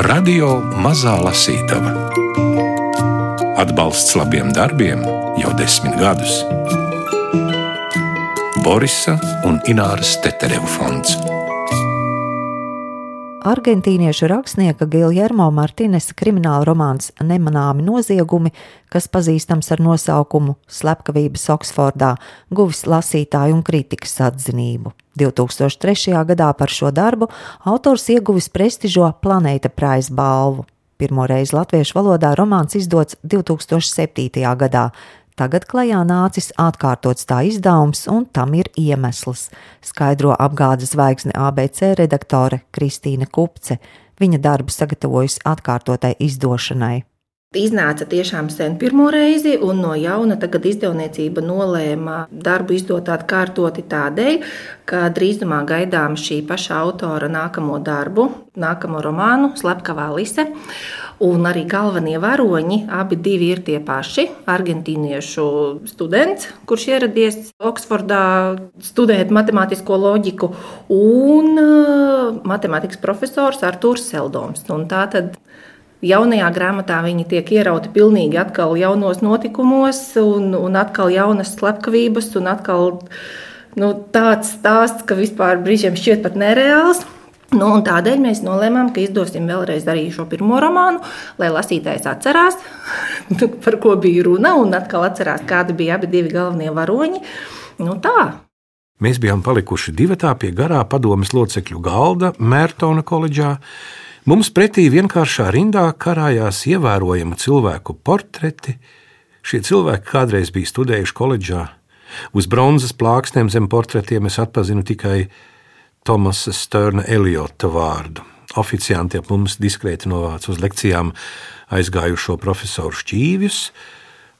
Radio Mazā Lasītava Atbalsts labiem darbiem jau desmit gadus. Borisa un Ināras Tetereva fonds. Argentīniešu rakstnieka Giljermo Martinesa krimināla romāns Nemanāmi noziegumi, kas pazīstams ar nosaukumu Slepkavības Oksfordā, guvis lasītāju un kritikas atzinību. 2003. gadā par šo darbu autors ieguvis prestižo Planēta Prize balvu. Pirmo reizi latviešu valodā romāns izdots 2007. gadā, Tagad klajā nācis atkārtots tā izdevums, un tam ir iemesls, skaidro apgādes zvaigzne ABC redaktore Kristīne Kupce. Viņa darbu sagatavojusi atkārtotai izdošanai. Iznāca tiešām sen pirmo reizi, un no jauna tagad izdevniecība nolēma darbu izdot atkārtoti tādēļ, ka drīzumā gaidām šī paša autora nākamo darbu, nākamo romānu Slepkavā Lise. Un arī galvenie varoņi, abi ir tie paši. Argentīniešu students, kurš ieradies Oksfordā studēt matemātisko loģiku, un uh, matemātikas profesors Artūrs Seldoms. Un tā tad jaunajā grāmatā viņi tiek ierauti pilnīgi atkal jaunos notikumos, un, un atkal jaunas slepkavības, un atkal nu, tāds stāsts, ka vispār brīžiem šķiet pat nereāls. Nu, tādēļ mēs nolēmām, ka izdosim vēlreiz arī šo pirmo romānu, lai lasītājs atcerās, nu, par ko bija runa, un atkal atcerās, kādi bija abi galvenie varoņi. Nu, tā. Mēs bijām palikuši divi pie garā padomes locekļu galda Mērtona koledžā. Mums pretī vienkāršā rindā karājās ievērojama cilvēku portreti. Šie cilvēki kādreiz bija studējuši koledžā. Uz bronzas plāksnēm zem portretiem es atpazinu tikai Tomasa Stērna Eliota vārdu. Oficianti ap mums diskrēti novāca uz lekcijām aizgājušo profesoru šķīvjus.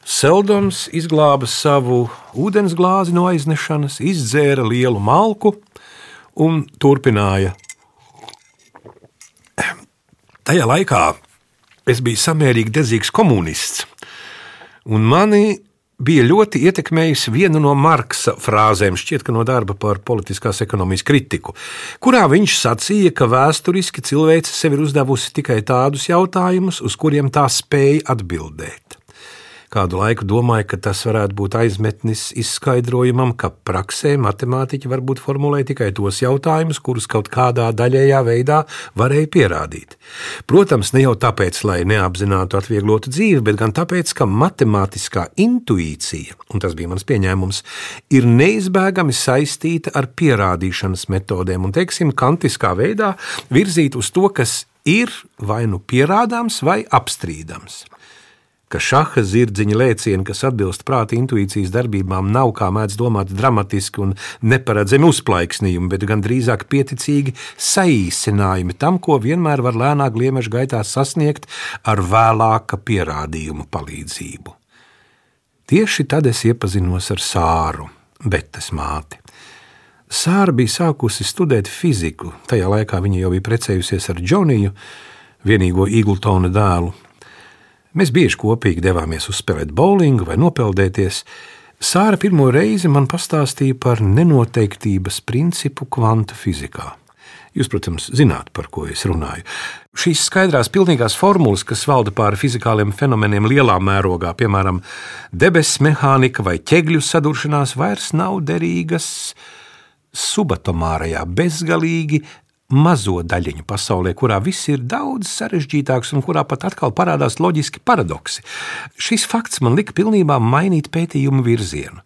Seldons izglāba savu ūdensglāzi no aiznešanas, izdzēra lielu malku un turpināja. Tajā laikā es biju samērīgi dedzīgs komunists, un mani bija ļoti ietekmējusi viena no Marksa frāzēm, šķiet, no darba par politiskās ekonomijas kritiku, kurā viņš sacīja, ka vēsturiski cilvēce sev ir uzdevusi tikai tādus jautājumus, uz kuriem tā spēja atbildēt. Kādu laiku domāju, ka tas varētu būt aizmetnis izskaidrojumam, ka praksē matemātiķi varbūt formulē tikai tos jautājumus, kurus kaut kādā daļējā veidā varēja pierādīt. Protams, ne jau tāpēc, lai neapzinātu atvieglotu dzīvi, bet gan tāpēc, ka matemātiskā intuīcija, un tas bija mans pieņēmums, ir neizbēgami saistīta ar pierādīšanas metodēm un, teiksim, kantiskā veidā virzīt uz to, kas ir vai nu pierādāms vai apstrīdams ka šaha zirdziņa lēcieni, kas atbilst prāta intuīcijas darbībām, nav kā mēdz domāt dramatiski un neparedzami uzplaiksnījumi, bet gan drīzāk pieticīgi saīsinājumi tam, ko vienmēr var lēnā gliemeža gaitā sasniegt ar vēlāka pierādījuma palīdzību. Tieši tad es iepazinos ar Sāru, Betes māti. Sāra bija sākusi studēt fiziku, tajā laikā viņa jau bija precējusies ar Džoniju, vienīgo Igltona dēlu, Mēs bieži kopīgi devāmies uzspēlēt bowlingu vai nopeldēties. Sāra pirmo reizi man pastāstīja par nenoteiktības principu kvantu fizikā. Jūs, protams, zināt, par ko es runāju. Šīs skaidrās, pilnīgās formulas, kas valda pāri fizikāliem fenomeniem lielā mērogā, piemēram, debesu mehānika vai ķegļu saduršanās, vairs nav derīgas subatomārajā, bezgalīgi mazo daļiņu pasaulē, kurā viss ir daudz sarežģītāks un kurā pat atkal parādās loģiski paradoksi. Šis fakts man lika pilnībā mainīt pētījumu virzienu.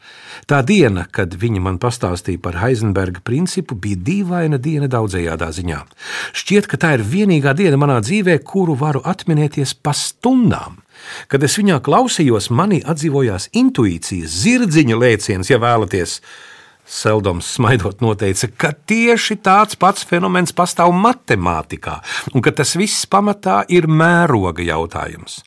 Tā diena, kad viņi man pastāstīja par Heisenberga principu, bija dīvaina diena daudzējādā ziņā. Šķiet, ka tā ir vienīgā diena manā dzīvē, kuru varu atminēties pa stundām. Kad es viņā klausījos, manī atdzīvojās intuīcijas, zirdziņa lēciens, ja vēlaties Seldoms smaidot noteica, ka tieši tāds pats fenomens pastāv matemātikā, un ka tas viss pamatā ir mēroga jautājums.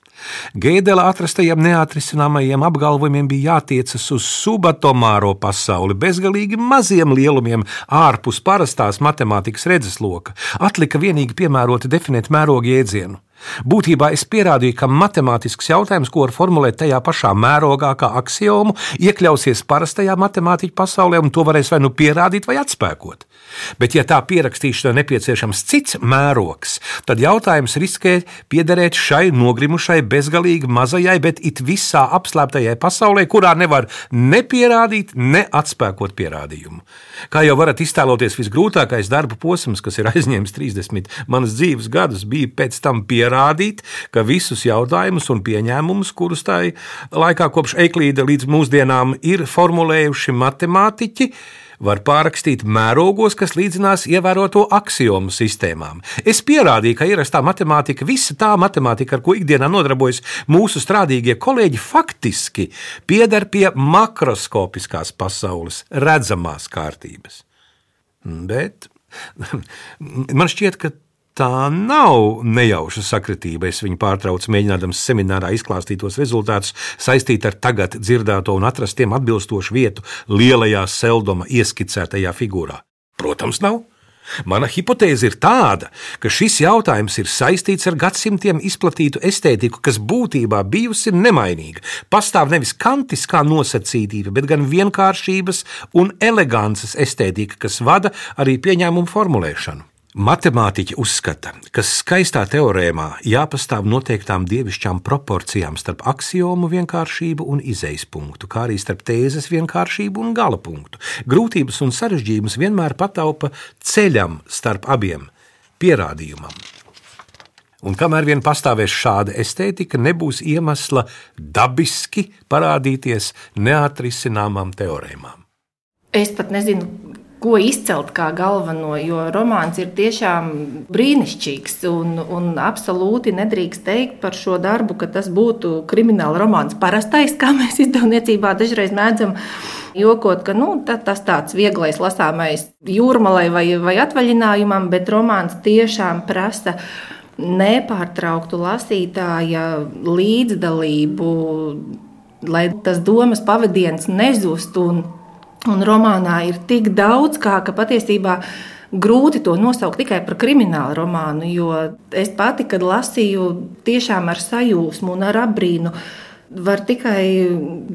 Gēdela atrastajiem neatrisināmajiem apgalvojumiem bija jātiecas uz subatomāro pasauli, bezgalīgi maziem lielumiem ārpus parastās matemātikas redzesloka. Atlika vienīgi piemēroti definēt mēroga jēdzienu. Būtībā es pierādīju, ka matemātisks jautājums, ko var formulēt tajā pašā mērogā, kā axiomu, iekļausies parastajā matemātiķa pasaulē, un to varēs vai nu pierādīt, vai atspēkot. Bet, ja tā pierakstīšanai nepieciešams cits mērogs, tad jautājums riskē piederēt šai nogrimušai, bezgalīgi mazajai, bet it visā apslēptajai pasaulē, kurā nevar ne pierādīt, ne atspēkot pierādījumu. Kā jau varat iztēloties, visgrūtākais darba posms, kas ir aizņēmis 30 manas dzīves gadus, bija pēc tam pierādīt, ka visus jautājumus un pieņēmumus, kurus tā laikā kopš Eiklīda līdz mūsdienām ir formulējuši matemātiķi, var pārrakstīt mērogos, kas līdzinās ievēroto axiomu sistēmām. Es pierādīju, ka ierastā matemātika, visa tā matemātika, ar ko ikdienā nodarbojas mūsu strādīgie kolēģi, faktiski pieder pie makroskopiskās pasaules, redzamās kārtības. Bet man šķiet, ka tā nav nejauša sakritība. Es viņu pārtraucu, mēģinādams seminārā izklāstītos rezultātus saistīt ar tagad dzirdēto un atrastiem atbilstošu vietu lielajā seldoma ieskicētajā figūrā. Protams, nav. Mana hipotēze ir tāda, ka šis jautājums ir saistīts ar gadsimtiem izplatītu estētiku, kas būtībā bijusi nemainīga. Pastāv nevis kantiskā nosacītība, bet gan vienkāršības un elegances estētika, kas vada arī pieņēmumu formulēšanu. Matemātiķi uzskata, ka skaistā teorēmā jāpastāv noteiktām dievišķām proporcijām starp axiomu vienkāršību un izejas punktu, kā arī starp tēzes vienkāršību un gala punktu. Grūtības un sarežģījumus vienmēr pataupa ceļam starp abiem pierādījumam. Un kamēr vien pastāvēs šāda estētika, nebūs iemesla dabiski parādīties neatrisināmām teorēmām. Es pat nezinu, ko izcelt kā galveno, jo romāns ir tiešām brīnišķīgs. Un, un absolūti nedrīkst teikt par šo darbu, ka tas būtu krimināla romāns parastais, kā mēs izdevniecībā dažreiz mēdzam. Jokot, ka nu, tā, tas tāds vieglais, lasāmais jūrmalai vai, vai atvaļinājumam, bet romāns tiešām prasa nepārtrauktu lasītāja līdzdalību, lai tas domas pavadiens nezustu un romānā ir tik daudz, kā, ka patiesībā grūti to nosaukt tikai par kriminālu romānu. Jo es pati, kad lasīju, tiešām ar sajūsmu un ar apbrīnu. Var tikai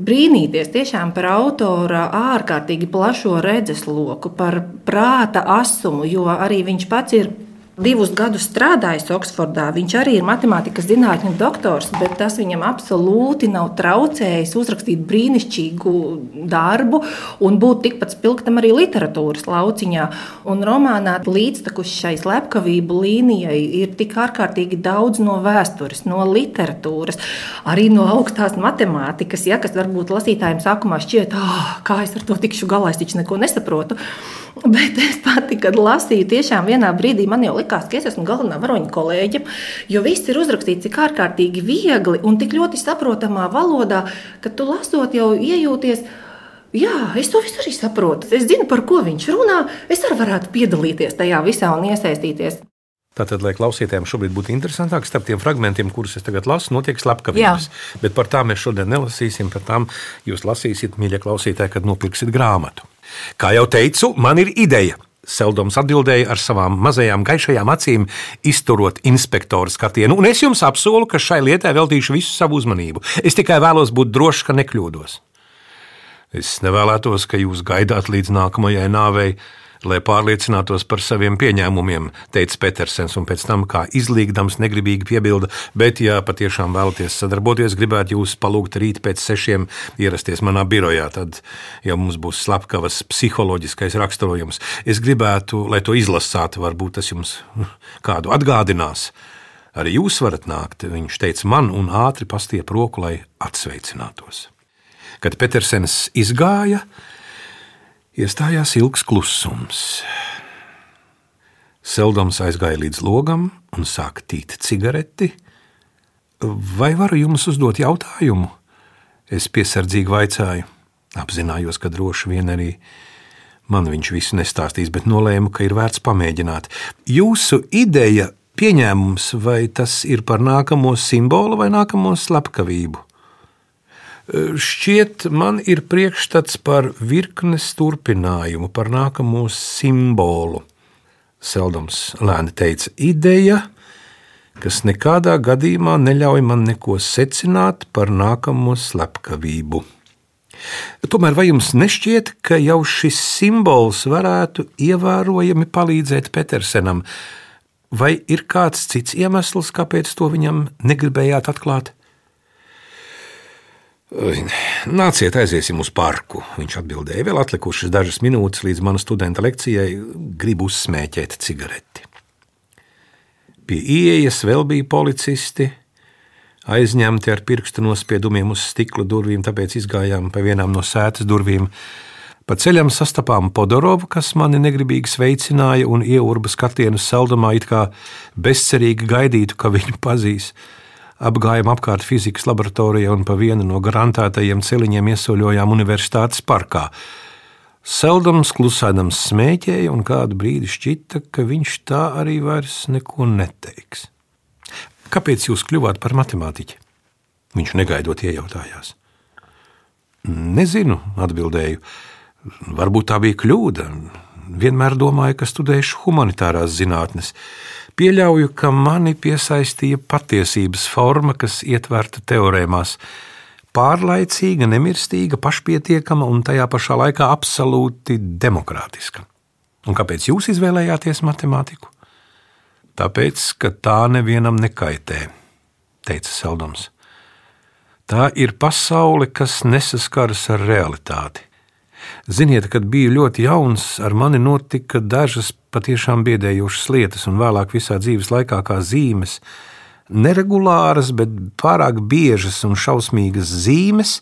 brīnīties par autora ārkārtīgi plašo redzesloku, par prāta asumu, jo arī viņš pats ir divus gadus strādājis Oksfordā. Viņš arī ir matemātikas zinātņu doktors, bet tas viņam absolūti nav traucējis uzrakstīt brīnišķīgu darbu un būt tikpat spilgtam arī literatūras lauciņā. Un romānā līdztekus šai slepkavību līnijai ir tik ārkārtīgi daudz no vēstures, no literatūras, arī no augstās matemātikas, ja, kas varbūt lasītājiem sākumā šķiet, oh, kā es ar to tikšu galā, es taču neko nesaprotu. Bet es pati, kad lasīju, tiešām vienā brīdī man jau likās, ka es esmu galvenā varoņa kolēģe, jo viss ir uzrakstīts tik ārkārtīgi viegli un tik ļoti saprotamā valodā, ka tu lasot jau iejūties. Jā, es to visu arī saprotu. Es zinu, par ko viņš runā. Es arī varētu piedalīties tajā visā un iesaistīties. Tātad, lai klausītājiem šobrīd būtu interesantāk, starp tiem fragmentiem, kurus es tagad lasu, notiek slepkavības. Jā. Bet par tām mēs šodien nelasīsim. Par tām jūs lasīsiet, mīļie klausītāji, kad nopirksiet grāmatu. Kā jau teicu, man ir ideja. Seldoms atbildēja ar savām mazajām gaišajām acīm, izturot inspektoru skatienu, un es jums apsolu, ka šai lietai veltīšu visu savu uzmanību. Es tikai vēlos būt drošs, ka nekļūdos. Es nevēlētos, ka jūs gaidāt līdz nākamajai nāvei, lai pārliecinātos par saviem pieņēmumiem, teica Petersens, un pēc tam, kā izlīgdams, negribīgi piebilda, bet, ja patiešām vēlaties sadarboties, gribētu jūs palūgt rīt pēc sešiem ierasties manā birojā, tad jau mums būs slepkavas psiholoģiskais raksturojums. Es gribētu, lai to izlasātu, varbūt tas jums kādu atgādinās. Arī jūs varat nākt, viņš teica man, un ātri pastiep roku, lai atsveicinātos. Kad Petersens izgāja, Iestājās ilgs klusums. Seldams aizgāja līdz logam un sāka tīt cigareti. Vai varu jums uzdot jautājumu? Es piesardzīgi vaicāju. Apzinājos, ka droši vien arī man viņš visu nestāstīs, bet nolēmu, ka ir vērts pamēģināt. Jūsu ideja, pieņēmums, vai tas ir par nākamo simbolu vai nākamo slepkavību? Šķiet, man ir priekšstats par virknes turpinājumu, par nākamo simbolu. Seldams lēni teica, ideja, kas nekādā gadījumā neļauj man neko secināt par nākamo slepkavību. Tomēr vai jums nešķiet, ka jau šis simbols varētu ievērojami palīdzēt Petersenam, vai ir kāds cits iemesls, kāpēc to viņam negribējāt atklāt? Nāciet, aiziesim uz parku. Viņš atbildēja, vēl atlikušas dažas minūtes līdz manas studenta lekcijai, gribu uzsmēķēt cigareti. Pie ieejas vēl bija policisti, aizņemti ar pirkstu nospiedumiem uz stikla durvīm, tāpēc izgājām pa vienām no sētas durvīm. Pa ceļam sastapām Podorovu, kas mani negribīgi sveicināja un ieurba skatienu saldumā, it kā bezcerīgi gaidītu, ka viņu pazīs. Apgājām apkārt fizikas laboratorijā un pa vienu no garantētajiem celiņiem iesoļojām universitātes parkā. Seldams klusēdams smēķēja, un kādu brīdi šķita, ka viņš tā arī vairs neko neteiks. Kāpēc jūs kļuvāt par matemātiķi? Viņš negaidot iejautājās. Nezinu, atbildēju. Varbūt tā bija kļūda. Vienmēr domāju, ka studēšu humanitārās zinātnes. Pieļauju, ka mani piesaistīja patiesības forma, kas ietverta teorēmās pārlaicīga, nemirstīga, pašpietiekama un tajā pašā laikā absolūti demokrātiska. Un kāpēc jūs izvēlējāties matemātiku? Tāpēc, ka tā nevienam nekaitē, teica Seldams. Tā ir pasaule, kas nesaskaras ar realitāti. Ziniet, kad biju ļoti jauns, ar mani notika dažas patiešām biedējošas lietas, un vēlāk visā dzīves laikā kā zīmes, neregulāras, bet pārāk biežas un šausmīgas zīmes,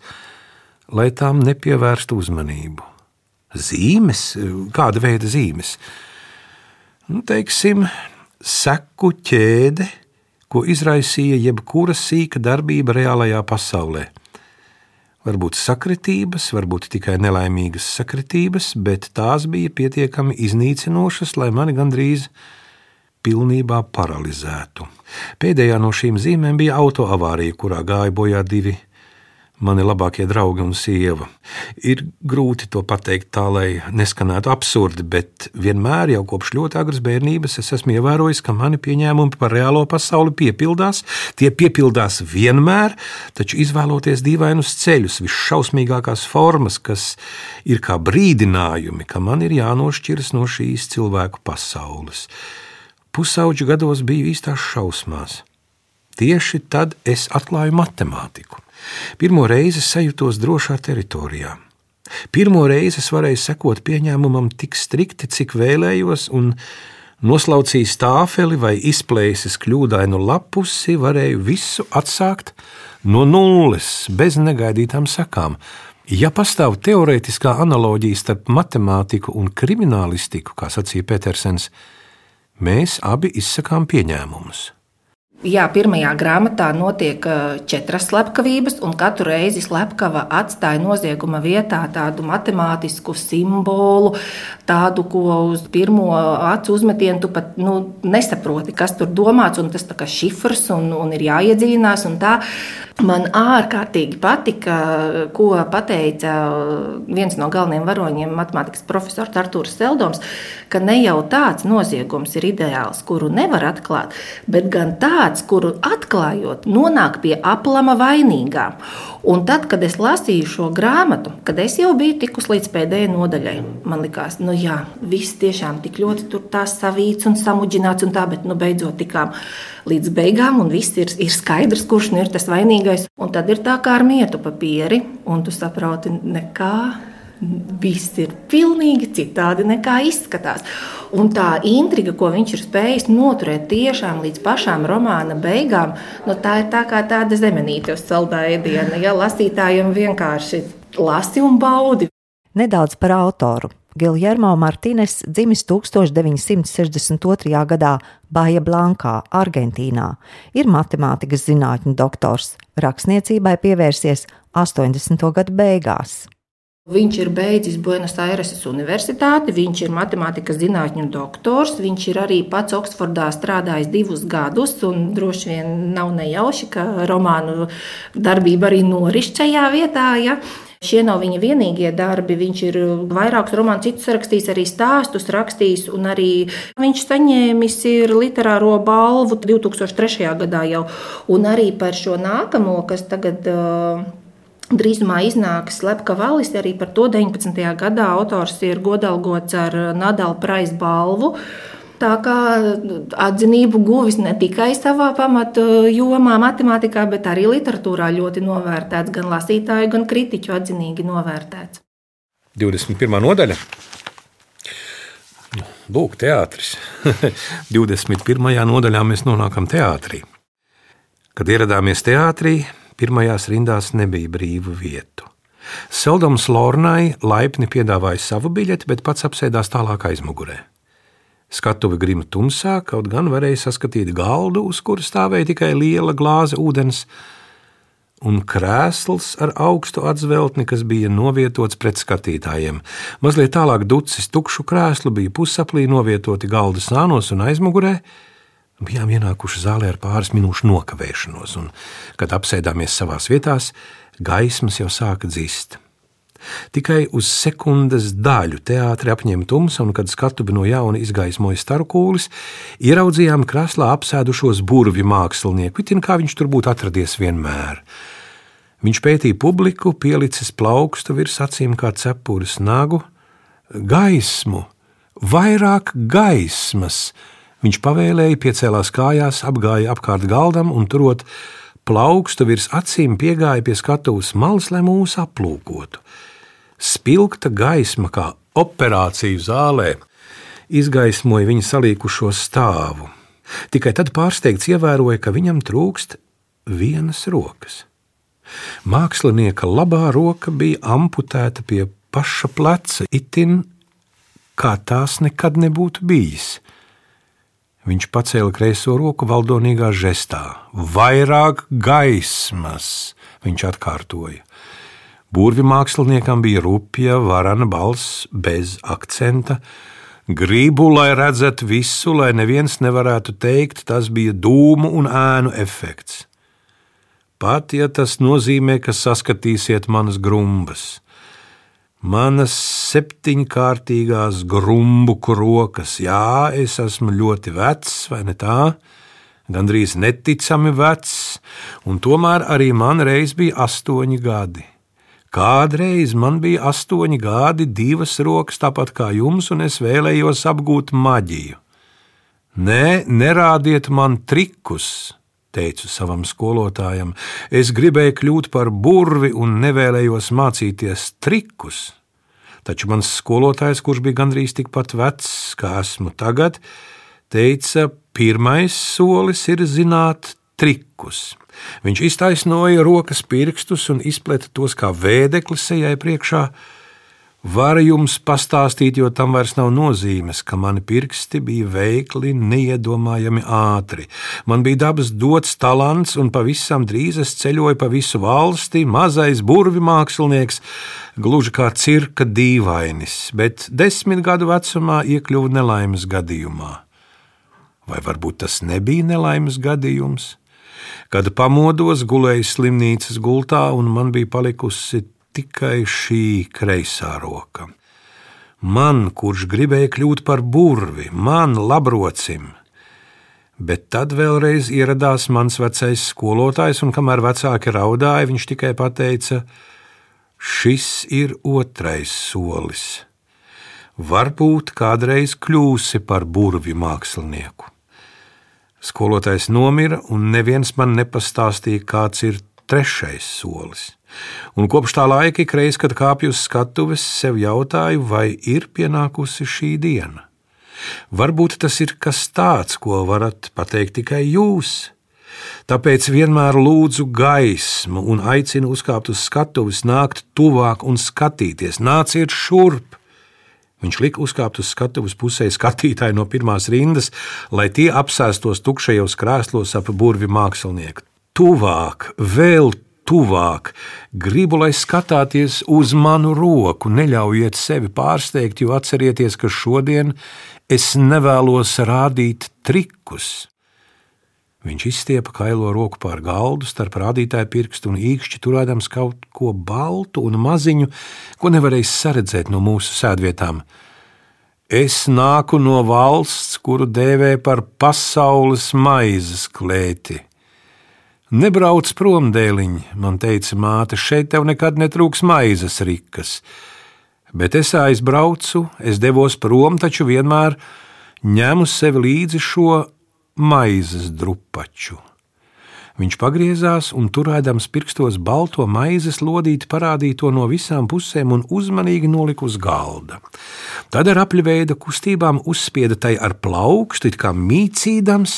lai tām nepievērstu uzmanību. Zīmes? Kāda veida zīmes? Nu, teiksim, seku ķēde, ko izraisīja jebkura sīka darbība reālajā pasaulē. Varbūt sakritības, varbūt tikai nelaimīgas sakritības, bet tās bija pietiekami iznīcinošas, lai mani gandrīz pilnībā paralizētu. Pēdējā no šīm zīmēm bija autoavārija, kurā gāja bojā divi mani labākie draugi un sieva. Ir grūti to pateikt tā, lai neskanētu absurdi, bet vienmēr jau kopš ļoti agras bērnības es esmu ievērojis, ka mani pieņēmumi par reālo pasauli piepildās. Tie piepildās vienmēr, taču izvēloties dīvainus ceļus, visšausmīgākās formas, kas ir kā brīdinājumi, ka man ir jānošķiras no šīs cilvēku pasaules pusauģu gados biju īstās šausmās. Tieši tad es atklāju matemātiku. Pirmo reizi sajūtos drošā teritorijā. Pirmo reizi es varēju sekot pieņēmumam tik strikti, cik vēlējos, un noslaucījis tāfeli vai izplēsis kļūdainu lapusi, varēju visu atsākt no nulles, bez negaidītām sekām. Ja pastāv teorētiskā analoģija starp matemātiku un kriminālistiku, kā sacīja Petersens, mēs abi izsakām pieņēmumus. Jā, pirmajā grāmatā notiek četras slepkavības, un katru reizi slepkava atstāja nozieguma vietā tādu matemātisku simbolu, tādu, ko uz pirmo acu uzmetienu tu pat nu, nesaproti, kas tur domāts, un tas ir šifrs un, un ir jāiedzīvinās. Man ārkārtīgi patika, ko pateica viens no galvenajiem varoņiem, matemātikas profesors Arthurs Seldoms, ka ne jau tāds noziegums ir ideāls, kuru nevar atklāt, bet gan tāds, kuru atklājot, nonāk pie aplama vainīgām. Un tad, kad es lasīju šo grāmatu, kad es jau biju tikus līdz pēdējai nodaļai, man likās, nu jā, viss tiešām tik ļoti tur tā savīts un samuģināts un tā, bet nu beidzot tikām līdz beigām un viss ir, ir skaidrs, kurš nu ir tas vainīgais. Un tad ir tā kā ar mietu papīri, un tu saproti nekā viss ir pilnīgi citādi nekā izskatās. Un tā intriga, ko viņš ir spējis noturēt tiešām līdz pašām romāna beigām, nu, tā ir tā kā tāda zemenīte uz saldā ēdiena. Ja lasītājiem vienkārši lasi un baudi. Nedaudz par autoru. Giljermo Martīnes dzimis 1962. gadā Baja Blankā, Argentīnā. Ir matemātikas zinātņu doktors. Rakstniecībai pievērsies 80. gadu beigās. Viņš ir beidzis Buenos Aireses Universitāti, viņš ir matemātikas zinātņu doktors, viņš ir arī pats Oksfordā strādājis divus gadus, droši vien nav nejauši, ka romānu darbība arī noriš šajā vietā. Ja? Šie nav viņa vienīgie darbi. Viņš ir vairākus romānus, citus rakstījis, arī stāstus rakstījis, arī viņš saņēmis literāro balvu 2003. gadā jau. Un arī par šo nākamo, kas tagad. Uh, Drīzumā iznāks Lepka Valis, arī par to 19. gadā autors ir godalgots ar Nadalu Praisa balvu. Tā kā atzinību guvis ne tikai savā pamatu jomā, matemātikā, bet arī literatūrā ļoti novērtēts, gan lasītāju, gan kritiķu atzinīgi novērtēts. 21. nodaļa. Lūk, teātris. 21. nodaļā mēs nonākam teātrī. Kad ieradāmies teātrī, pirmajās rindās nebija brīvu vietu. Seldams Lornai laipni piedāvāja savu biļeti, bet pats apsēdās tālāk aizmugurē. Skatuve grima tumsā, kaut gan varēja saskatīt galdu, uz kuras stāvēja tikai liela glāze ūdens, un krēsls ar augstu atzveltni, kas bija novietots pret skatītājiem. Mazliet tālāk ducis tukšu krēslu bija pusaplī novietoti galda sānos un aizmugurē. Bijām ienākuši zālē ar pāris minūšu nokavēšanos, un, kad apsēdāmies savās vietās, gaismas jau sāka dzist. Tikai uz sekundes daļu teātris apņēma tumsa, un, kad skatuve no jauna izgaismoja starkūlis, ieraudzījām krāslā apsēdušos burvju mākslinieku, it kā viņš tur būtu atradies vienmēr. Viņš pētīja publiku, pielicis plaukstu virs acīm kā cepures nagu, gaismu, vairāk gaismas. Viņš pavēlēja, piecēlās kājās, apgāja apkārt galdam un turot plaukstu virs acīm, piegāja pie skatuves malas, lai mūs aplūkotu spilgta gaisma, kā operāciju zālē, izgaismoja viņa salīkušo stāvu. Tikai tad pārsteigts ievēroja, ka viņam trūkst vienas rokas. Mākslinieka labā roka bija amputēta pie paša pleca, itin kā tās nekad nebūtu bijis. Viņš pacēla kreiso roku valdonīgā žestā. Vairāk gaismas, viņš atkārtoja. Burvi māksliniekam bija rupja, varana balss bez akcenta. Gribu, lai redzat visu, lai neviens nevarētu teikt, tas bija dūmu un ēnu efekts. Pat ja tas nozīmē, ka saskatīsiet manas grumbas, manas septiņkārtīgās grumbu rokas, jā, es esmu ļoti vecs, vai ne tā? Gandrīz neticami vecs, un tomēr arī man reiz bija astoņi gadi. Kādreiz man bija astoņi gadi, divas rokas, tāpat kā jums, un es vēlējos apgūt maģiju. Nē, nerādiet man trikus, teicu savam skolotājam. Es gribēju kļūt par burvi un nevēlējos mācīties trikus. Taču mans skolotājs, kurš bija gandrīz tikpat vecs kā esmu tagad, teica, pirmais solis ir zināt trikus. Viņš iztaisnoja rokas pirkstus un izpleta tos kā vēdekli sejai priekšā. Varu jums pastāstīt, jo tam vairs nav nozīmes, ka mani pirksti bija veikli, neiedomājami ātri. Man bija dabas dots talants, un pavisam drīz es ceļoju pa visu valsti, mazais burvi mākslinieks, gluži kā cirka dīvainis, bet desmit gadu vecumā iekļuvu nelaimes gadījumā. Vai varbūt tas nebija nelaimes gadījums? Kad pamodos, gulēju slimnīcas gultā, un man bija palikusi tikai šī kreisā roka. Man, kurš gribēja kļūt par burvi, man, labrocim, bet tad vēlreiz ieradās mans vecais skolotājs, un kamēr vecāki raudāja, viņš tikai pateica: Šis ir otrais solis. Varbūt kādreiz kļūsi par burvju mākslinieku. Skolotājs nomira, un neviens man nepastāstīja, kāds ir trešais solis. Un kopš tā laika ik reiz, kad kāpju uz skatuves, sev jautāju, vai ir pienākusi šī diena. Varbūt tas ir kas tāds, ko varat pateikt tikai jūs. Tāpēc vienmēr lūdzu gaismu un aicinu uzkāpt uz skatuves, nākt tuvāk un skatīties. Nāciet šurp! Viņš lika uzkāpt uz skatuves pusē skatītāju no pirmās rindas, lai tie apsēstos tukšajos krēslos ap burvi mākslinieku. Tuvāk, vēl tuvāk, gribu, lai skatāties uz manu roku, neļaujiet sevi pārsteigt, jo atcerieties, ka šodien es nevēlos rādīt trikus. Viņš izstiepa kailo roku pār galdu starp rādītāju pirkstu un īkšķi turēdams kaut ko baltu un maziņu, ko nevarēja saredzēt no mūsu sēdvietām. Es nāku no valsts, kuru dēvē par pasaules maizes klēti. Nebrauc prom, dēliņ, man teica māte, šeit tev nekad netrūks maizes rikas. Bet es aizbraucu, es devos prom, taču vienmēr ņēmu sev līdzi šo maizes drupaču. Viņš pagriezās un turēdams pirkstos balto maizes lodīti parādīja to no visām pusēm un uzmanīgi nolika uz galda. Tad ar apļveida kustībām uzspieda tai ar plaukstu, it kā mīcīdams,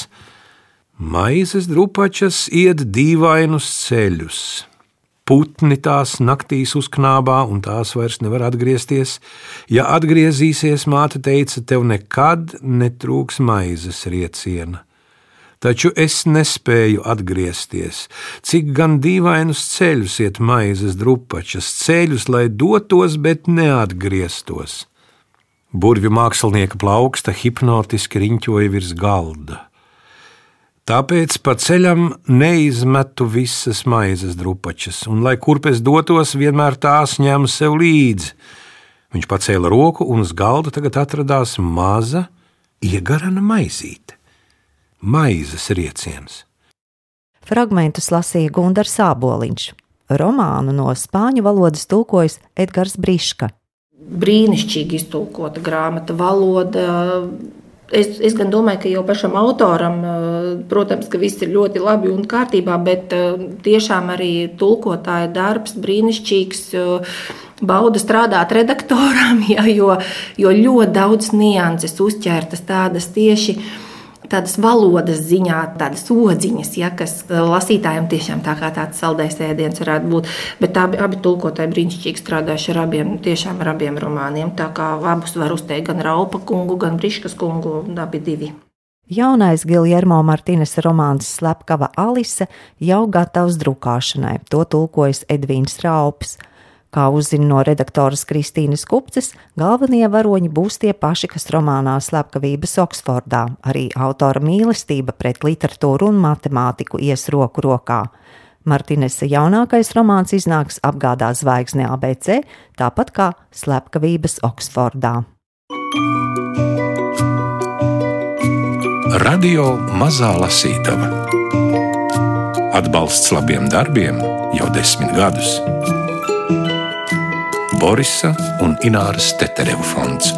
maizes drupačas iet dīvainus ceļus. Putni tās naktīs uzknābā, un tās vairs nevar atgriezties. Ja atgriezīsies, māte teica, tev nekad netrūks maizes rieciena. Taču es nespēju atgriezties, cik gan dīvainus ceļus iet maizes drupačas, ceļus, lai dotos, bet neatgrieztos. Burvju mākslinieka plauksta hipnotiski riņķoja virs galda. Tāpēc pa ceļam neizmetu visas maizes drupačas, un, lai kurp es dotos, vienmēr tās ņemu sev līdzi. Viņš pacēla roku, un uz galda tagad atradās maza, iegarana maizīte. Maizes rieciens. Fragmentus lasīja Gunārs Sāboliņš. Romānu no spāņu valodas tulkojas Edgars Briška. Brīnišķīgi iztulkota grāmata, valoda Es, es gan domāju, ka jau pašam autoram, eh, protams, ka viss ir ļoti labi un kārtībā, bet eh, tiešām arī tulkotāja darbs brīnišķīgs. Eh, bauda strādāt redaktoram, ja, jo, jo ļoti daudz nianses uzķertas tādas tieši tādas valodas ziņā, tādas odziņas, ja, kas eh, lasītājiem tiešām tā kā tāds saldējs ēdiens varētu būt. Bet abi, abi tulkotāji brīnišķīgi strādājuši ar abiem, tiešām ar abiem romāniem. Tā kā abus var uzteikt gan Raupa kungu, gan Briškas kungu, abi divi. Jaunais Giljermo Martīnes romāns Slepkava Alise jau gatavs drukāšanai. To tulkojas Edvīns Raups. Kā uzzina no redaktoras Kristīnas Kupces, galvenie varoņi būs tie paši, kas romānā Slepkavības Oksfordā. Arī autora mīlestība pret literatūru un matemātiku ies roku rokā. Martinesa jaunākais romāns iznāks apgādā zvaigzne ABC, tāpat kā Slepkavības Oksfordā. Radio Mazā Lasītava Atbalsts labiem darbiem jau desmit gadus. Borisa un Ināras Teterevu fonds.